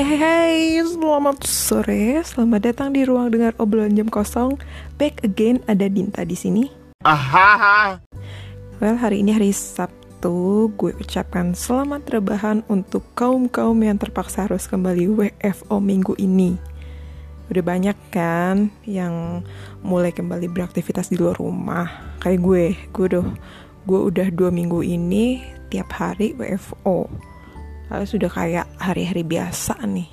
Hai hai hai, selamat sore, selamat datang di ruang dengar obrolan jam kosong. Back again, ada Dinta di sini. Ahaha. Well, hari ini hari Sabtu, gue ucapkan selamat rebahan untuk kaum-kaum yang terpaksa harus kembali WFO minggu ini. Udah banyak kan yang mulai kembali beraktivitas di luar rumah. Kayak gue, gue udah, gue udah dua minggu ini tiap hari WFO Lalu sudah kayak hari-hari biasa nih.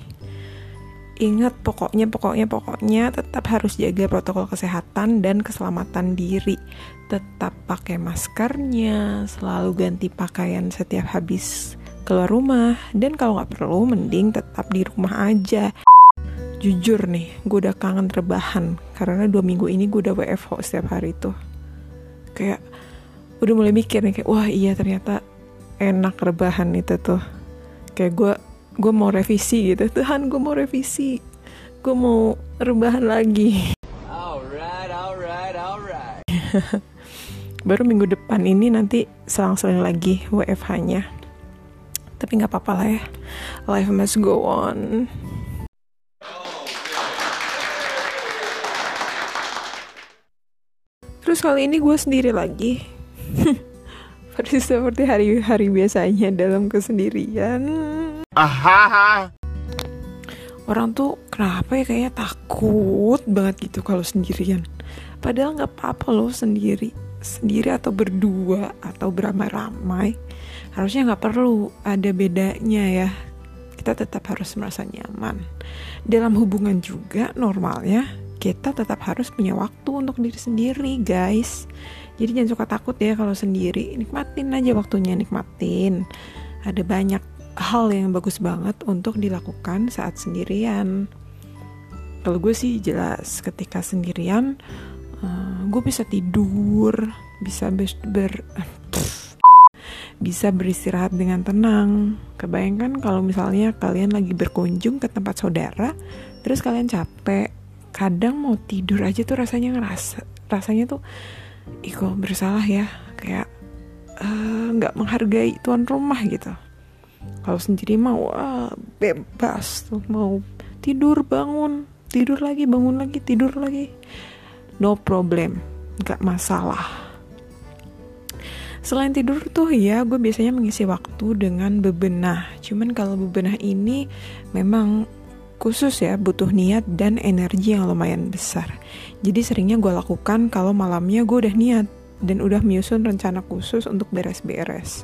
Ingat pokoknya, pokoknya, pokoknya tetap harus jaga protokol kesehatan dan keselamatan diri. Tetap pakai maskernya, selalu ganti pakaian setiap habis keluar rumah. Dan kalau nggak perlu, mending tetap di rumah aja. Jujur nih, gue udah kangen rebahan. Karena dua minggu ini gue udah WFH setiap hari tuh. Kayak udah mulai mikir nih, kayak wah iya ternyata enak rebahan itu tuh kayak gue gue mau revisi gitu. Tuhan gue mau revisi. Gue mau rebahan lagi. Alright, alright, alright. baru minggu depan ini nanti selang-seling lagi WFH-nya tapi nggak apa-apa lah ya. Life must go on. Terus kali ini gue sendiri lagi Persis seperti hari-hari biasanya dalam kesendirian. Ahaha. Orang tuh kenapa ya kayaknya takut banget gitu kalau sendirian. Padahal nggak apa-apa loh sendiri. Sendiri atau berdua atau beramai-ramai. Harusnya nggak perlu ada bedanya ya. Kita tetap harus merasa nyaman. Dalam hubungan juga normalnya kita tetap harus punya waktu untuk diri sendiri guys jadi jangan suka takut ya kalau sendiri. Nikmatin aja waktunya nikmatin. Ada banyak hal yang bagus banget untuk dilakukan saat sendirian. Kalau gue sih jelas ketika sendirian uh, gue bisa tidur bisa ber, ber bisa beristirahat dengan tenang. Kebayangkan kalau misalnya kalian lagi berkunjung ke tempat saudara terus kalian capek kadang mau tidur aja tuh rasanya ngerasa rasanya tuh iko bersalah ya kayak eh, nggak uh, menghargai tuan rumah gitu. Kalau sendiri mau uh, bebas tuh mau tidur bangun tidur lagi bangun lagi tidur lagi. No problem nggak masalah. Selain tidur tuh ya, gue biasanya mengisi waktu dengan bebenah. Cuman kalau bebenah ini memang khusus ya butuh niat dan energi yang lumayan besar. Jadi seringnya gue lakukan kalau malamnya gue udah niat dan udah menyusun rencana khusus untuk beres-beres.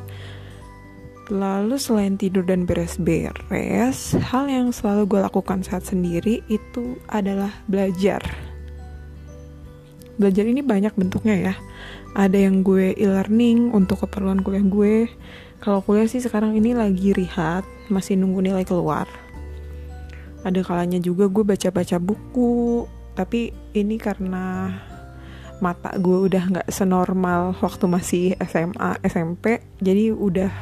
Lalu selain tidur dan beres-beres, hal yang selalu gue lakukan saat sendiri itu adalah belajar. Belajar ini banyak bentuknya ya. Ada yang gue e-learning untuk keperluan kuliah gue. Kalau kuliah sih sekarang ini lagi rihat, masih nunggu nilai keluar ada kalanya juga gue baca-baca buku tapi ini karena mata gue udah nggak senormal waktu masih SMA SMP jadi udah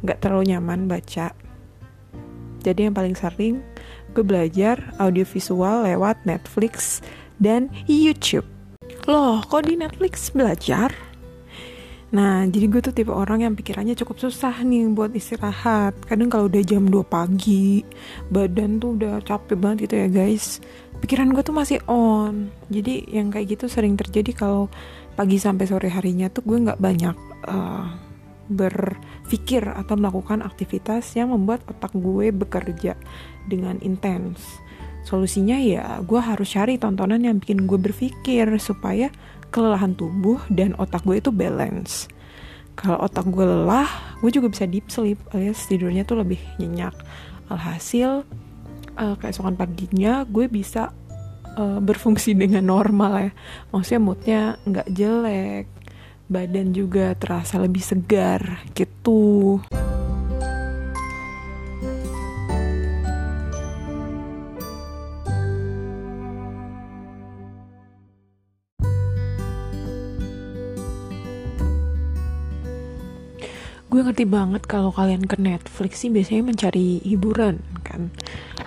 nggak terlalu nyaman baca. Jadi yang paling sering gue belajar audiovisual lewat Netflix dan YouTube. Loh kok di Netflix belajar Nah, jadi gue tuh tipe orang yang pikirannya cukup susah nih buat istirahat. Kadang kalau udah jam 2 pagi, badan tuh udah capek banget gitu ya guys. Pikiran gue tuh masih on. Jadi yang kayak gitu sering terjadi kalau pagi sampai sore harinya tuh gue nggak banyak uh, berpikir atau melakukan aktivitas yang membuat otak gue bekerja dengan intens. Solusinya ya gue harus cari tontonan yang bikin gue berpikir supaya kelelahan tubuh dan otak gue itu balance. Kalau otak gue lelah gue juga bisa deep sleep alias tidurnya tuh lebih nyenyak. Alhasil uh, keesokan paginya gue bisa uh, berfungsi dengan normal ya. Maksudnya moodnya nggak jelek badan juga terasa lebih segar gitu ngerti banget kalau kalian ke Netflix sih biasanya mencari hiburan kan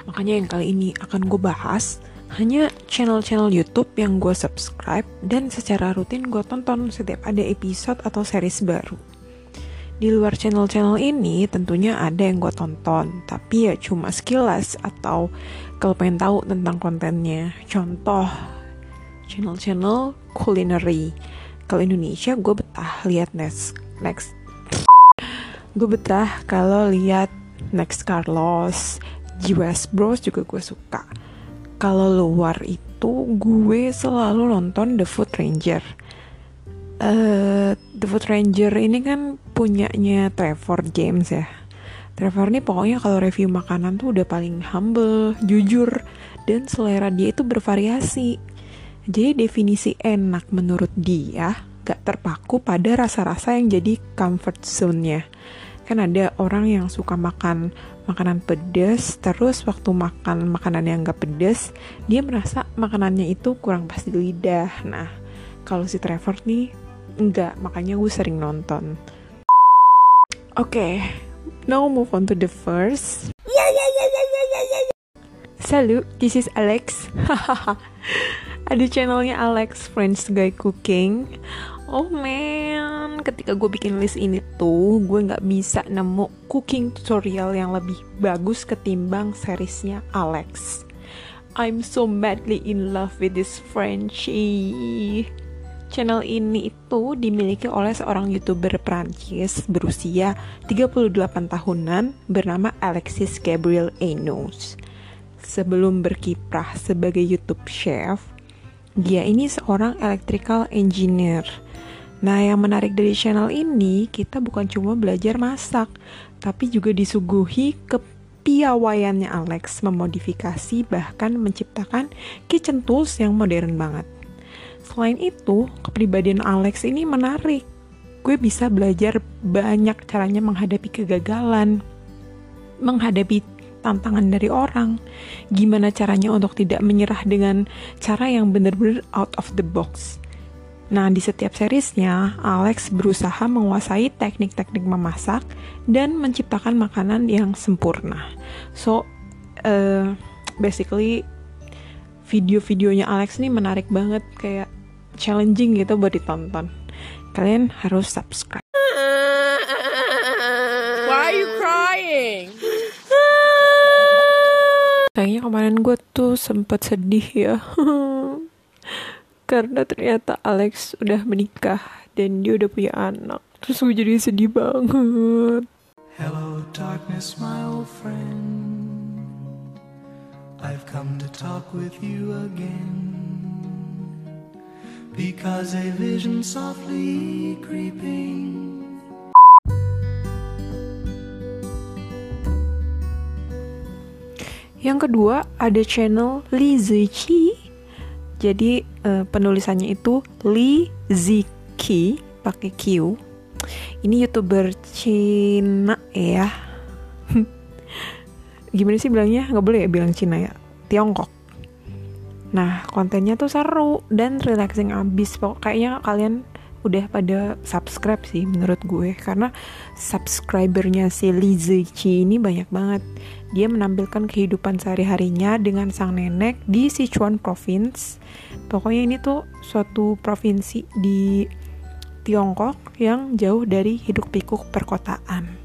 makanya yang kali ini akan gue bahas hanya channel-channel YouTube yang gue subscribe dan secara rutin gue tonton setiap ada episode atau series baru Di luar channel-channel ini tentunya ada yang gue tonton, tapi ya cuma sekilas atau kalau pengen tahu tentang kontennya. Contoh, channel-channel culinary. Kalau Indonesia gue betah lihat next next gue betah kalau lihat Next Carlos, West Bros juga gue suka. Kalau luar itu gue selalu nonton The Food Ranger. Uh, The Food Ranger ini kan punyanya Trevor James ya. Trevor ini pokoknya kalau review makanan tuh udah paling humble, jujur, dan selera dia itu bervariasi. Jadi definisi enak menurut dia gak terpaku pada rasa-rasa yang jadi comfort zone-nya. Kan ada orang yang suka makan makanan pedas, terus waktu makan makanan yang gak pedas, dia merasa makanannya itu kurang pas di lidah. Nah, kalau si Trevor nih, enggak, makanya gue sering nonton. Oke, okay, now move on to the first. Salut, this is Alex. Ada channelnya Alex French Guy Cooking. Oh man, ketika gue bikin list ini tuh, gue nggak bisa nemu cooking tutorial yang lebih bagus ketimbang seriesnya Alex. I'm so madly in love with this Frenchie. Channel ini itu dimiliki oleh seorang youtuber Prancis berusia 38 tahunan bernama Alexis Gabriel Enos. Sebelum berkiprah sebagai YouTube chef, dia ini seorang electrical engineer Nah, yang menarik dari channel ini, kita bukan cuma belajar masak, tapi juga disuguhi kepiawaiannya Alex memodifikasi bahkan menciptakan kitchen tools yang modern banget. Selain itu, kepribadian Alex ini menarik. Gue bisa belajar banyak caranya menghadapi kegagalan, menghadapi tantangan dari orang. Gimana caranya untuk tidak menyerah dengan cara yang benar-benar out of the box Nah, di setiap seriesnya, Alex berusaha menguasai teknik-teknik memasak dan menciptakan makanan yang sempurna. So, uh, basically video-videonya Alex ini menarik banget, kayak challenging gitu buat ditonton. Kalian harus subscribe. Why are you crying? Kayaknya kemarin gue tuh sempet sedih ya. karena ternyata Alex udah menikah dan dia udah punya anak. Terus gue jadi sedih banget. Hello darkness my old friend. I've come to talk with you again. Because a vision softly creeping. Yang kedua ada channel Li Ziqi jadi uh, penulisannya itu Li Ziki pakai Q. Ini youtuber Cina ya. Gimana sih bilangnya? Nggak boleh ya bilang Cina ya. Tiongkok. Nah kontennya tuh seru dan relaxing abis. Pokoknya kalian udah pada subscribe sih menurut gue karena subscribernya si Li Ziqi ini banyak banget dia menampilkan kehidupan sehari-harinya dengan sang nenek di Sichuan Province. Pokoknya ini tuh suatu provinsi di Tiongkok yang jauh dari hidup pikuk perkotaan.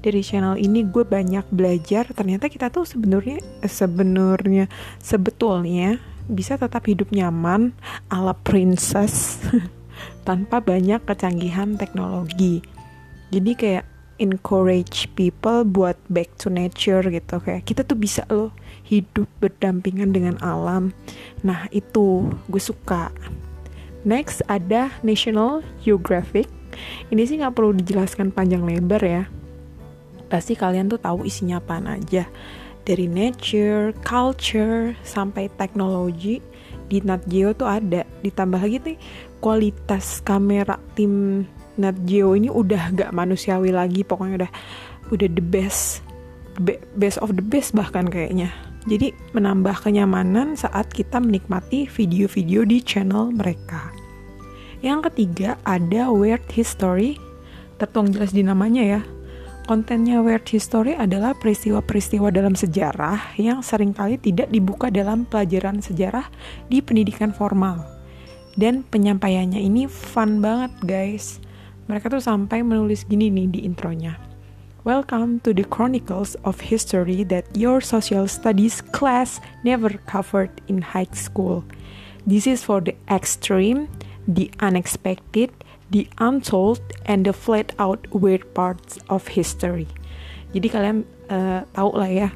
Dari channel ini gue banyak belajar ternyata kita tuh sebenarnya sebenarnya sebetulnya bisa tetap hidup nyaman ala princess tanpa banyak kecanggihan teknologi. Jadi kayak encourage people buat back to nature gitu. Kayak kita tuh bisa loh hidup berdampingan dengan alam. Nah itu gue suka. Next ada National Geographic. Ini sih nggak perlu dijelaskan panjang lebar ya. Pasti kalian tuh tahu isinya apa aja. Dari nature, culture, sampai teknologi di Nat Geo tuh ada ditambah lagi nih kualitas kamera tim Nat Geo ini udah gak manusiawi lagi pokoknya udah udah the best be, best of the best bahkan kayaknya. Jadi menambah kenyamanan saat kita menikmati video-video di channel mereka. Yang ketiga ada Weird History. Tertuang jelas di namanya ya. Kontennya Weird History adalah peristiwa-peristiwa dalam sejarah yang sering kali tidak dibuka dalam pelajaran sejarah di pendidikan formal. Dan penyampaiannya ini fun banget guys Mereka tuh sampai menulis gini nih di intronya. Welcome to the chronicles of history that your social studies class never covered in high school. This is for the extreme, the unexpected, the untold, and the flat out weird parts of history. Jadi kalian uh, tahu lah ya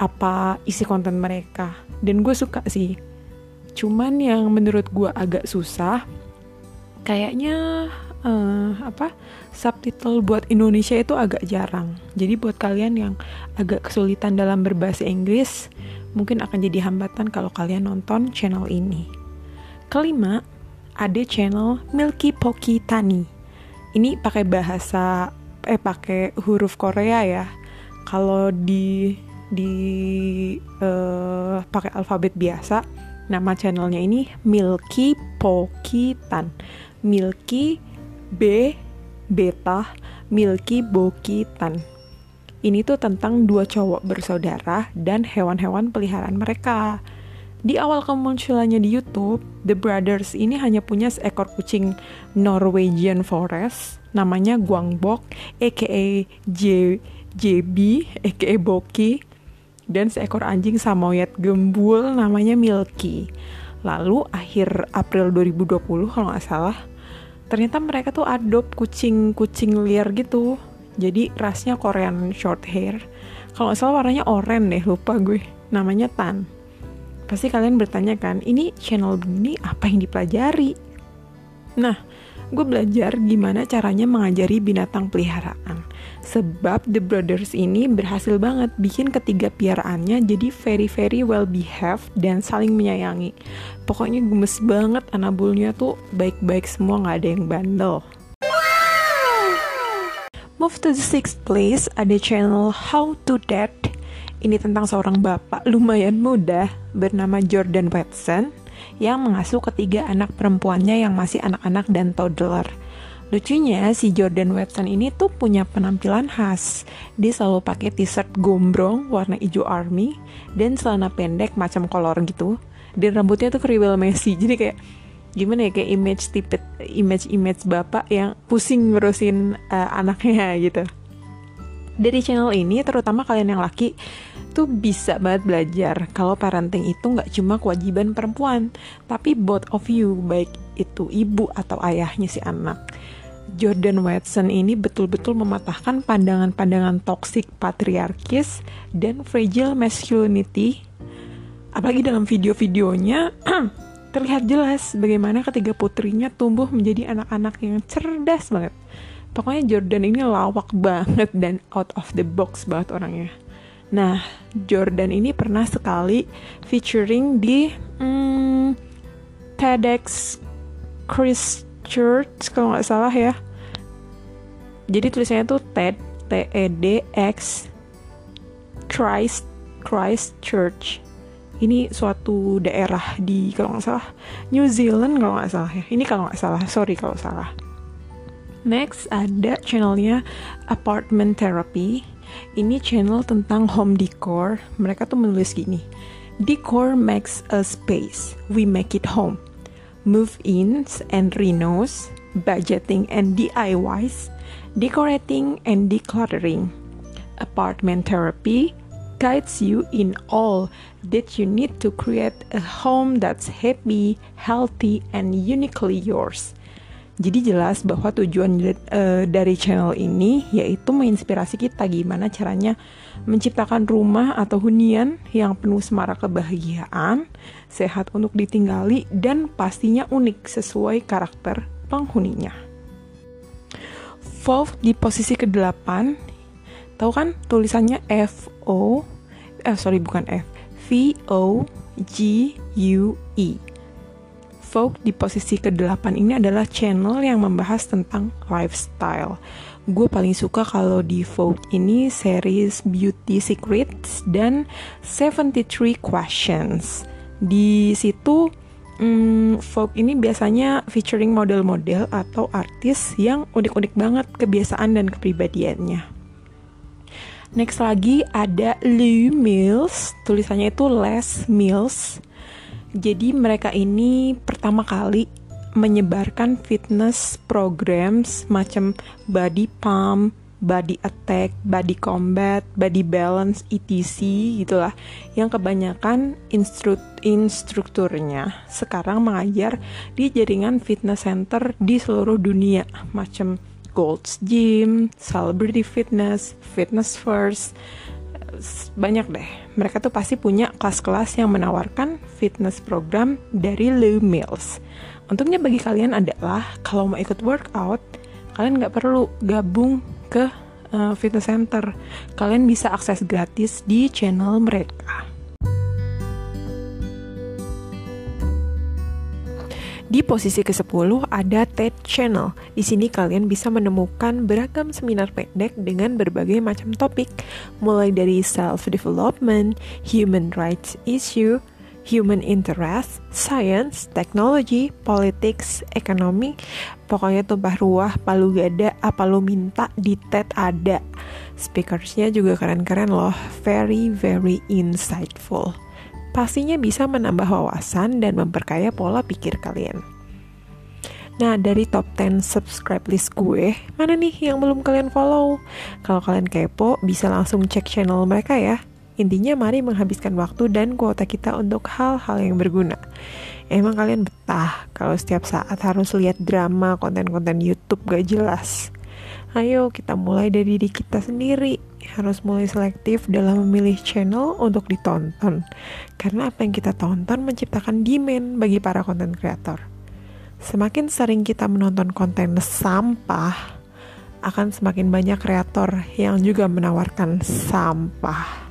apa isi konten mereka. Dan gue suka sih. Cuman yang menurut gue agak susah, kayaknya uh, apa subtitle buat Indonesia itu agak jarang. Jadi buat kalian yang agak kesulitan dalam berbahasa Inggris, mungkin akan jadi hambatan kalau kalian nonton channel ini. Kelima, ada channel Milky Poki Tani. Ini pakai bahasa eh pakai huruf Korea ya. Kalau di di uh, pakai alfabet biasa, nama channelnya ini Milky Poki Tan. Milky B Beta Milky Boki Tan. Ini tuh tentang dua cowok bersaudara dan hewan-hewan peliharaan mereka. Di awal kemunculannya di YouTube, The Brothers ini hanya punya seekor kucing Norwegian Forest, namanya Guangbok, aka J JB, aka Boki, dan seekor anjing samoyed gembul namanya Milky. Lalu akhir April 2020 kalau nggak salah, ternyata mereka tuh adopt kucing-kucing liar gitu. Jadi rasnya Korean short hair. Kalau nggak salah warnanya oranye deh, lupa gue. Namanya Tan Pasti kalian bertanya kan, ini channel begini apa yang dipelajari? Nah, gue belajar gimana caranya mengajari binatang peliharaan. Sebab The Brothers ini berhasil banget bikin ketiga piaraannya jadi very very well behaved dan saling menyayangi. Pokoknya gemes banget anabulnya tuh baik-baik semua nggak ada yang bandel. Move to the sixth place, ada channel How to Dad ini tentang seorang bapak lumayan muda bernama Jordan Watson yang mengasuh ketiga anak perempuannya yang masih anak-anak dan toddler. Lucunya si Jordan Watson ini tuh punya penampilan khas. Dia selalu pakai t-shirt gombrong warna hijau army dan celana pendek macam kolor gitu. Dan rambutnya tuh kriwil Messi. Jadi kayak gimana ya kayak image tipe image image bapak yang pusing ngurusin uh, anaknya gitu. Dari channel ini terutama kalian yang laki tuh bisa banget belajar kalau parenting itu nggak cuma kewajiban perempuan, tapi both of you, baik itu ibu atau ayahnya si anak. Jordan Watson ini betul-betul mematahkan pandangan-pandangan toxic patriarkis dan fragile masculinity. Apalagi dalam video-videonya terlihat jelas bagaimana ketiga putrinya tumbuh menjadi anak-anak yang cerdas banget. Pokoknya Jordan ini lawak banget dan out of the box banget orangnya. Nah, Jordan ini pernah sekali featuring di hmm, TEDx Christchurch kalau nggak salah ya. Jadi tulisannya tuh TED T E D X Christ Christ Church. Ini suatu daerah di kalau nggak salah New Zealand kalau nggak salah ya. Ini kalau nggak salah, sorry kalau salah. Next ada channelnya Apartment Therapy ini channel tentang home decor. Mereka tuh menulis gini. Decor makes a space. We make it home. Move-ins and renos, budgeting and DIYs, decorating and decluttering. Apartment therapy guides you in all that you need to create a home that's happy, healthy, and uniquely yours. Jadi jelas bahwa tujuan uh, dari channel ini yaitu menginspirasi kita gimana caranya menciptakan rumah atau hunian yang penuh semarak kebahagiaan, sehat untuk ditinggali dan pastinya unik sesuai karakter penghuninya. Fov di posisi ke-8 tahu kan tulisannya F O eh sorry bukan F. V O G U E Vogue di posisi ke-8 ini adalah channel yang membahas tentang lifestyle. Gue paling suka kalau di Vogue ini series Beauty Secrets dan 73 Questions. Di situ hmm, Vogue ini biasanya featuring model-model atau artis yang unik-unik banget kebiasaan dan kepribadiannya. Next lagi ada Lou Mills, tulisannya itu Les Mills jadi mereka ini pertama kali menyebarkan fitness programs macam body pump, body attack, body combat, body balance, etc. gitulah. Yang kebanyakan instru instrukturnya sekarang mengajar di jaringan fitness center di seluruh dunia, macam Gold's Gym, Celebrity Fitness, Fitness First, banyak deh. Mereka tuh pasti punya kelas-kelas yang menawarkan fitness program dari low meals. Untungnya bagi kalian adalah kalau mau ikut workout, kalian nggak perlu gabung ke uh, fitness center. Kalian bisa akses gratis di channel mereka. Di posisi ke-10 ada TED Channel. Di sini kalian bisa menemukan beragam seminar pendek dengan berbagai macam topik, mulai dari self-development, human rights issue, human interest, science, teknologi, politics, ekonomi, pokoknya tumpah ruah, palu gada, apa lo minta di TED ada. Speakersnya juga keren-keren loh, very very insightful. Pastinya bisa menambah wawasan dan memperkaya pola pikir kalian. Nah, dari top 10 subscribe list gue, mana nih yang belum kalian follow? Kalau kalian kepo, bisa langsung cek channel mereka ya. Intinya mari menghabiskan waktu dan kuota kita untuk hal-hal yang berguna. Emang kalian betah kalau setiap saat harus lihat drama konten-konten YouTube gak jelas? Ayo kita mulai dari diri kita sendiri. Harus mulai selektif dalam memilih channel untuk ditonton. Karena apa yang kita tonton menciptakan demand bagi para konten kreator. Semakin sering kita menonton konten sampah, akan semakin banyak kreator yang juga menawarkan sampah.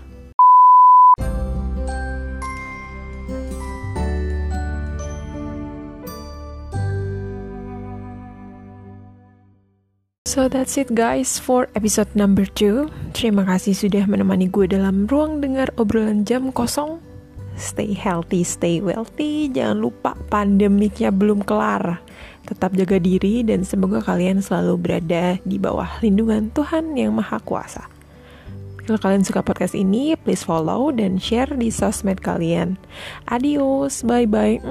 So that's it guys for episode number 2 Terima kasih sudah menemani gue dalam ruang dengar obrolan jam kosong. Stay healthy, stay wealthy. Jangan lupa pandemiknya belum kelar. Tetap jaga diri dan semoga kalian selalu berada di bawah lindungan Tuhan Yang Maha Kuasa. Kalau kalian suka podcast ini, please follow dan share di sosmed kalian. Adios, bye-bye